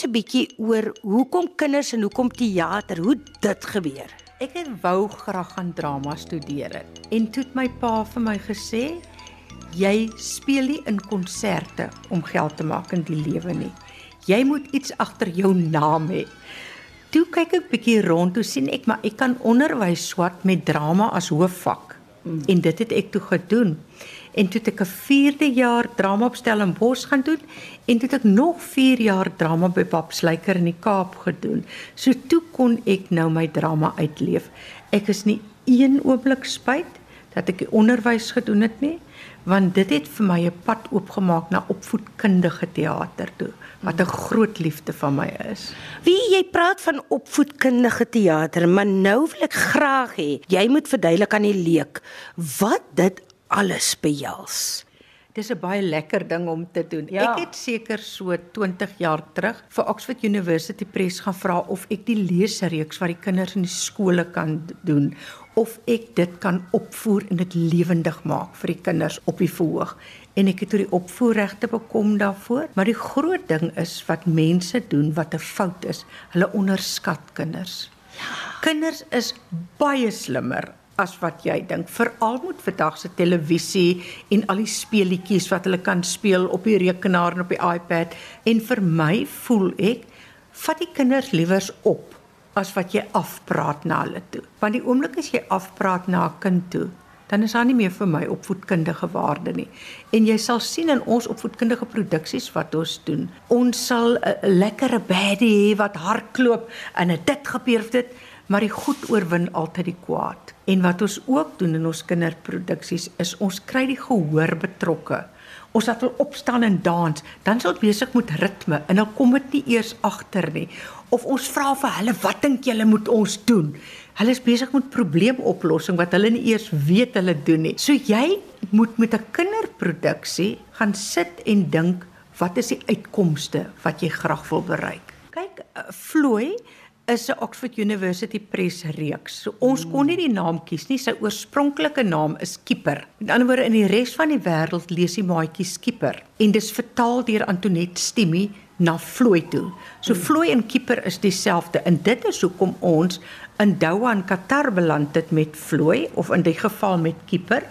ons 'n bietjie oor hoekom kinders en hoekom teater, hoe dit gebeur. Ek het wou graag gaan drama studeer het. En toe het my pa vir my gesê, jy speel nie in konserte om geld te maak in die lewe nie. Jy moet iets agter jou naam hê. Toe kyk ek bietjie rond, toe sien ek maar ek kan onderwys swat met drama as hoofvak. Mm. En dit het ek toe gedoen. En toe het ek 'n 4de jaar drama op Stellenbosch gaan doen en toe het ek nog 4 jaar drama by Papslyker in die Kaap gedoen. So toe kon ek nou my drama uitleef. Ek is nie een oomblik spyt dat ek onderwys gedoen het nie, want dit het vir my 'n pad oopgemaak na opvoedkundige teater toe, wat 'n groot liefde van my is. Wie jy praat van opvoedkundige teater, maar nou wil ek graag hê jy moet verduidelik aan die leek wat dit alles behels. Dis 'n baie lekker ding om te doen. Ja. Ek het seker so 20 jaar terug vir Oxford University Press gaan vra of ek die leesreeks wat die kinders in die skole kan doen of ek dit kan opvoer en dit lewendig maak vir die kinders op die verhoog. En ek het toe die opvoerregte bekom daarvoor, maar die groot ding is wat mense doen wat 'n fout is. Hulle onderskat kinders. Kinders is baie slimmer as wat jy dink. Veral met vandag se televisie en al die speletjies wat hulle kan speel op die rekenaar en op die iPad. En vir my voel ek vat die kinders liewers op as wat jy afpraat na hulle toe. Want die oomblik as jy afpraat na 'n kind toe, dan is daar nie meer vir my opvoedkundige waarde nie. En jy sal sien in ons opvoedkundige produksies wat ons doen, ons sal 'n lekkere baddie hê wat hardloop en dit gebeur dit maar die goed oorwin altyd die kwaad. En wat ons ook doen in ons kinderproduksies is ons kry die gehoor betrokke. Ons laat hulle opstaan en dans, dan is ons besig met ritme en dan kom dit nie eers agter nie. Of ons vra vir hulle, "Wat dink julle moet ons doen?" Hulle is besig met probleemoplossing wat hulle nie eers weet hulle doen nie. So jy moet met 'n kinderproduksie gaan sit en dink, wat is die uitkomste wat jy graag wil bereik? Kyk, uh, Floy is 'n Oxford University Press reeks. So ons kon nie die naam kies nie. Sy oorspronklike naam is Skipper. Met ander woorde in die res van die wêreld lees die maatjie Skipper en dis vertaal deur Antoinette Stimmy na Floy toe. So Floy en Skipper is dieselfde en dit is hoekom ons in Doha in Qatar beland het met Floy of in die geval met Skipper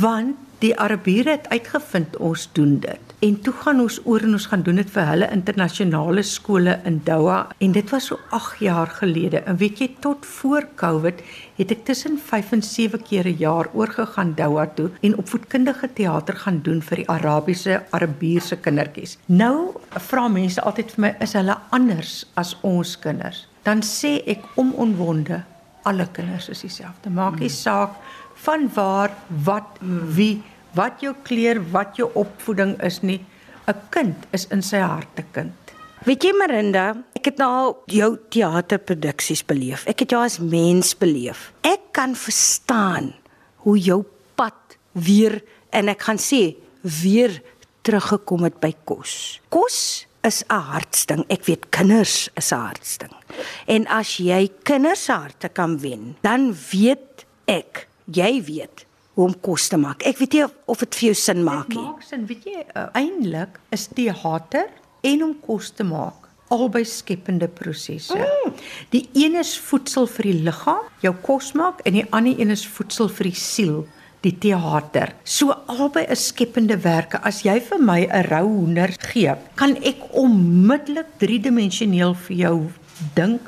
want die Arabiere het uitgevind ons doen dit. En toe gaan ons oor en ons gaan doen dit vir hulle internasionale skole in Doha en dit was so 8 jaar gelede. En weet jy tot voor Covid het ek tussen 5 en 7 keer 'n jaar oorgegaan Doha toe en opvoedkundige teater gaan doen vir die Arabiese Arabiese kindertjies. Nou vra mense altyd vir my is hulle anders as ons kinders? Dan sê ek onomwonde alle kinders is dieselfde. Maak nie saak van waar, wat, wie, wat jou kleur, wat jou opvoeding is nie. 'n Kind is in sy hart 'n kind. Weet jy Marinda, ek het nou al jou teaterproduksies beleef. Ek het jou as mens beleef. Ek kan verstaan hoe jou pad weer en ek gaan sê weer teruggekom het by kos. Kos is 'n hartsding. Ek weet kinders is 'n hartsding. En as jy kinders harte kan wen, dan weet ek, jy weet hoe om kos te maak. Ek weet nie of- dit vir jou sin maak Dit nie. maak sin, weet jy, uh, eintlik is teater en om kos te maak albei skepende prosesse. Mm. Die een is voedsel vir die liggaam, jou kos maak en die ander een is voedsel vir die siel, die teater. So albei is skepende werke. As jy vir my 'n rou hoender gee, kan ek onmiddellik driedimensioneel vir jou dink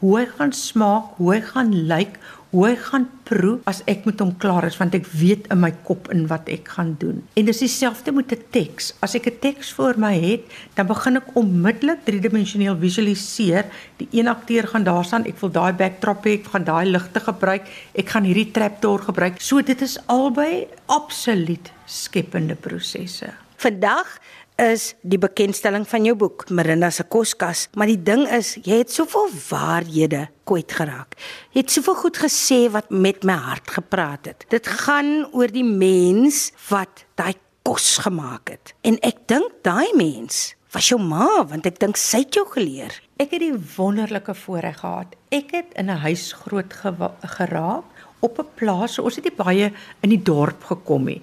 hoe hy gaan smaak, hoe hy gaan lyk, hoe hy gaan proe as ek met hom klaar is want ek weet in my kop in wat ek gaan doen. En dis dieselfde met 'n teks. As ek 'n teks voor my het, dan begin ek onmiddellik driedimensioneel visualiseer. Die een akteur gaan daar staan, ek wil daai backdrop hê, ek gaan daai ligte gebruik, ek gaan hierdie trapdoor gebruik. So dit is albei absoluut skepende prosesse. Vandag is die bekendstelling van jou boek Marinda se koskas, maar die ding is jy het soveel waarhede kwyt geraak. Jy het soveel goed gesê wat met my hart gepraat het. Dit gaan oor die mens wat daai kos gemaak het. En ek dink daai mens was jou ma want ek dink sy het jou geleer. Ek het die wonderlike voorreg gehad. Ek het in 'n huis groot geraak op 'n plaas. Ons het nie baie in die dorp gekom nie.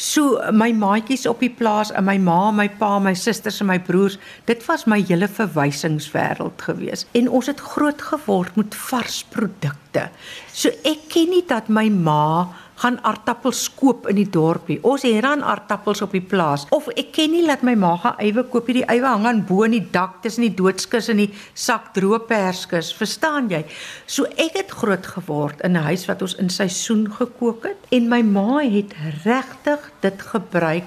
So my maatjies op die plaas, en my ma, my pa, my susters en my broers, dit was my hele verwysingswêreld gewees. En ons het groot geword met vars produkte. So ek ken nie dat my ma gaan aartappels koop in die dorpie. Ons het dan aartappels op die plaas. Of ek ken nie dat my ma gaan eiwe koop. Die eiwe hang aan bo in die dak tussen die doodskus en die sak droë perskes. Verstaan jy? So ek het groot geword in 'n huis wat ons in seisoen gekook het en my ma het regtig dit gebruik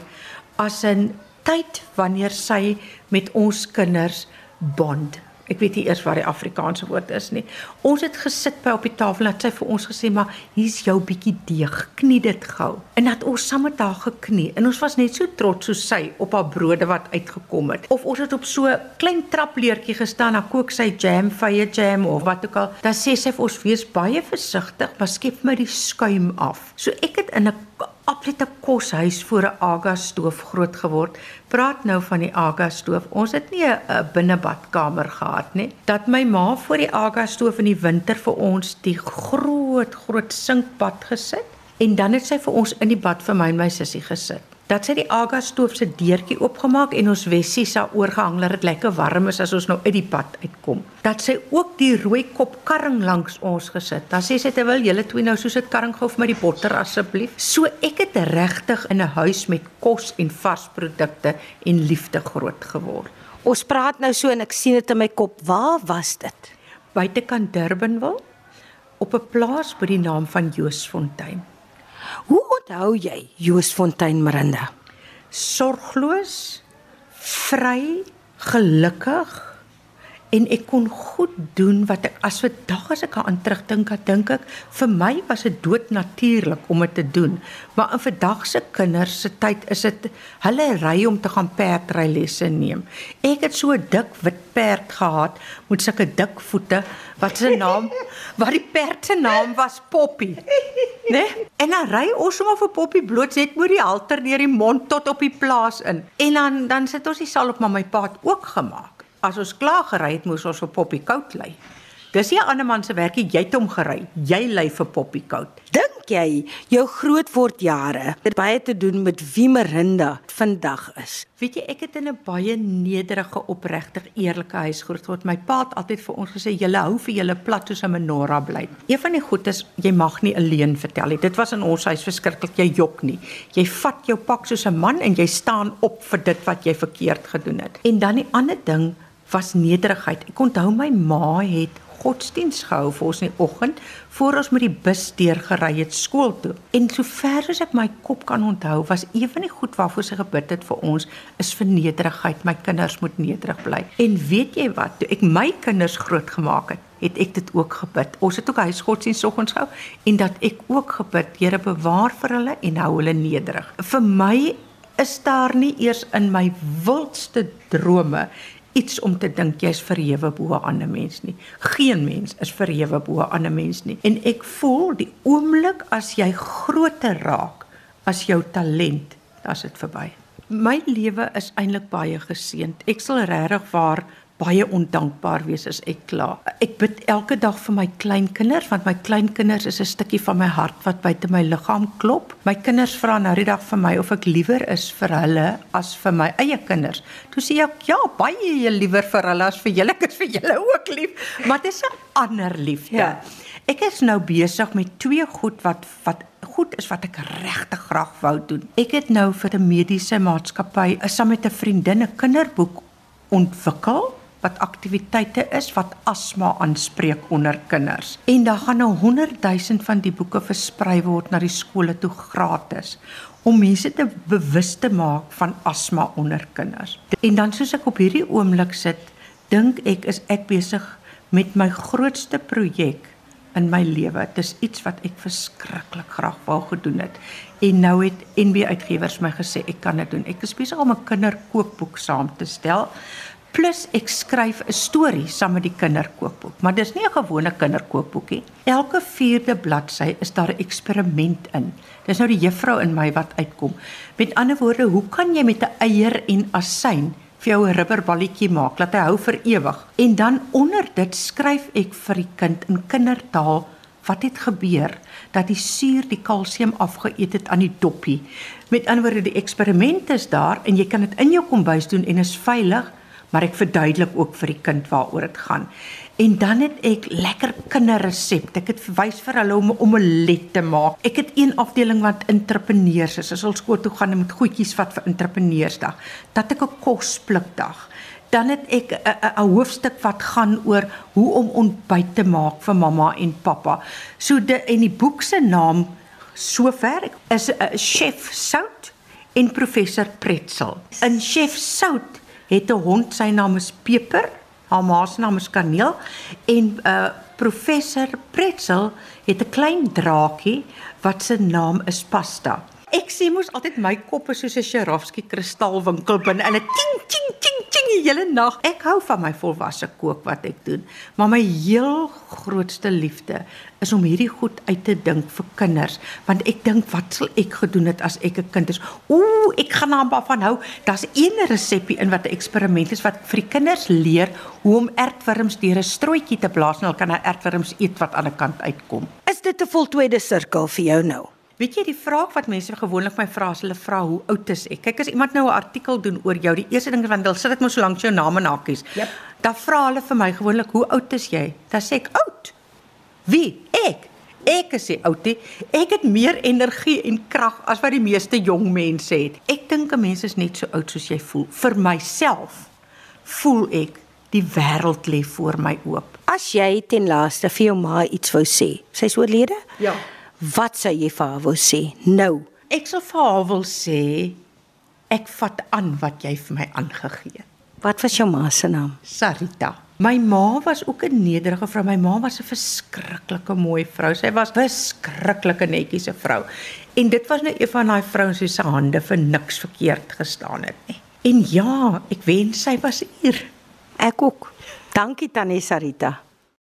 as 'n tyd wanneer sy met ons kinders bond. Ek weet nie eers wat die Afrikaanse woord is nie. Ons het gesit by op die tafel en het sy vir ons gesê, "Maar hier's jou bietjie deeg, knie dit gou." En dat ons saam met haar geknie en ons was net so trots soos sy op haar brode wat uitgekom het. Of ons het op so klein trapleertjie gestaan, dan kook sy jam, vye jam of wat ook al. Dan sê sy vir ons, "Wees baie versigtig, maar skep my die skuim af." So ek het in 'n absolute koshuis voor 'n Aga stoof groot geword. Praat nou van die Aga stoof. Ons het nie 'n 'n binnebadkamer gehad nie. Dat my ma voor die Aga stoof in die winter vir ons die groot groot sinkbad gesit en dan het sy vir ons in die bad vir my en my sussie gesit. Dat sy die Aga stoof se deurtjie oopgemaak en ons wessie sa oorgehang dat dit lekker warm is as ons nou uit die bad uitkom. Dat sy ook die rooi kop karring langs ons gesit. Dan sê sy terwyl julle twee nou soos dit karring gou vir my die botter asseblief. So ek het regtig in 'n huis met kos en vars produkte en liefde groot geword. Ons praat nou so en ek sien dit in my kop. Waar was dit? Buitekant Durbanville op 'n plaas by die naam van Joosfontein. Hoe onthou jy Joosfontein Marinda? sorgloos, vry, gelukkig en ek kon goed doen wat ek as vandag as ek aan terugdink, dan dink ek vir my was dit doodnatuurlik om dit te doen. Maar in vandag se kinders se tyd is dit hulle ry om te gaan perdry lesse neem. Ek het so dik wit perd gehad met sulke dik voete wat se naam wat die perd se naam was Poppy. Né? Nee? En dan ry ons sommer vir Poppy bloot net met die halter deur die mond tot op die plaas in. En dan dan sit ons die sal op maar my pa het ook gemaak. As ons klaar gery het, moes ons vir Poppy koud lê. Dis nie 'n ander man se werkie, jy het hom gery. Jy lê vir Poppy koud. Dink jy jou grootword jare het baie te doen met wie Marinda vandag is? Weet jy, ek het in 'n baie nederige, opregtig, eerlike huis groot geword. My pa het altyd vir ons gesê, "Julle hou vir julle plat soos 'n menorah bly." Een van die goed is, jy mag nie alleen vertel nie. Dit was in ons huis verskriklik. Jy jok nie. Jy vat jou pak soos 'n man en jy staan op vir dit wat jy verkeerd gedoen het. En dan die ander ding was nederigheid. Ek onthou my ma het godsdiens gehou vir ons in die oggend voor ons met die bus deurgery het skool toe. En sover as ek my kop kan onthou, was van die goed waarvoor sy gebid het vir ons is vir nederigheid. My kinders moet nederig bly. En weet jy wat? Toe ek my kinders grootgemaak het, het ek dit ook gebid. Ons het ook huisgodsdiens soggens gehou en dat ek ook gebid, Here bewaar vir hulle en hou hulle nederig. Vir my is daar nie eers in my wildste drome iets om te dink jy's verhewe bo 'n ander mens nie. Geen mens is verhewe bo 'n ander mens nie. En ek voel die oomblik as jy groter raak as jou talent, dan's dit verby. My lewe is eintlik baie geseënd. Ek sal regtig waar baie ondankbaar wees as ek kla. Ek bid elke dag vir my kleinkinders want my kleinkinders is 'n stukkie van my hart wat buite my liggaam klop. My kinders vra nou die dag vir my of ek liewer is vir hulle as vir my eie kinders. Toe sê ek ja, baie liewer vir hulle as vir julle. Ek is vir julle ook lief, maar dit is 'n ander liefde. Ja. Ek is nou besig met twee goed wat wat goed is wat ek regtig graag wou doen. Ek het nou vir 'n mediese maatskappy saam met 'n vriendin 'n kinderboek ontwikkel wat aktiwiteite is wat asma aanspreek onder kinders. En daar gaan nou 100 000 van die boeke versprei word na die skole toe gratis om mense te bewus te maak van asma onder kinders. En dan soos ek op hierdie oomblik sit, dink ek is ek besig met my grootste projek in my lewe. Dis iets wat ek verskriklik graag wou gedoen het. En nou het NB Uitgewers my gesê ek kan dit doen. Ek is besig om 'n kinderkookboek saam te stel. Plus ek skryf 'n storie saam met die kinderkookboek, maar dis nie 'n gewone kinderkookboekie. Elke 4de bladsy is daar 'n eksperiment in. Dis nou die juffrou in my wat uitkom. Met ander woorde, hoe kan jy met 'n eier en asyn vir jou 'n rubberballetjie maak, laat hy hou vir ewig. En dan onder dit skryf ek vir die kind in kindertaal wat het gebeur dat die suur die kalsium afgeëet het aan die doppie. Met ander woorde, die eksperiment is daar en jy kan dit in jou kombuis doen en is veilig, maar ek verduidelik ook vir die kind waaroor dit gaan. En dan het ek lekker kinderresepte. Ek het verwys vir hulle om 'n omelet te maak. Ek het een afdeling wat entrepreneurs is. As ons skool toe gaan met goedjies vat vir entrepreneursdag, dat ek 'n kosblikdag. Dan het ek 'n hoofstuk wat gaan oor hoe om ontbyt te maak vir mamma en pappa. So de en die boek se naam sover is 'n chef sout en professor Pretzel. In chef sout het 'n hond sy naam is Peper, haar ma se naam is Kaneel en uh professor Pretzel het 'n klein draakie wat se naam is Pasta. Ek sê mos altyd my kop is soos 'n Swarovski kristalwinkel binne en 'n ting ting ting ting die hele nag. Ek hou van my volwasse kook wat ek doen, maar my heel grootste liefde is om hierdie goed uit te dink vir kinders, want ek dink wat sal ek gedoen het as ek 'n kind is? Ooh, ek gaan daarvan hou. Daar's een resepie in wat 'n eksperiment is wat vir die kinders leer hoe om ertwurms deur 'n strooitjie te blaas en hulle kan nou ertwurms eet wat aan die kant uitkom. Is dit 'n voltooide sirkel vir jou nou? Weet jy die vraag wat mense gewoonlik my vra as hulle vra hoe oud is ek? Kyk as iemand nou 'n artikel doen oor jou, die eerste ding is want hulle sit dit mos so lank jou naam en hakies. Jep. Dan vra hulle vir my gewoonlik hoe oud is jy? Dan sê ek oud. Wie? Ek. Ek is die outie. Ek het meer energie en krag as wat die meeste jong mense het. Ek dink 'n mens is net so oud soos jy voel. Vir myself voel ek die wêreld lê voor my oop. As jy ten laaste vir jou ma iets wou sê, sy's oorlede? Ja. Wat sou jy vir haar wou sê nou? Ek sal vir haar wil sê ek vat aan wat jy vir my aangegee het. Wat was jou ma se naam? Sarita. My ma was ook 'n nederige vrou. My ma was 'n verskriklike mooi vrou. Sy was beskrikkelike netjiese vrou. En dit was nou een van daai vrouens wie se hande vir niks verkeerd gestaan het nie. En ja, ek wens sy was hier. Ek ook. Dankie Tannie Sarita.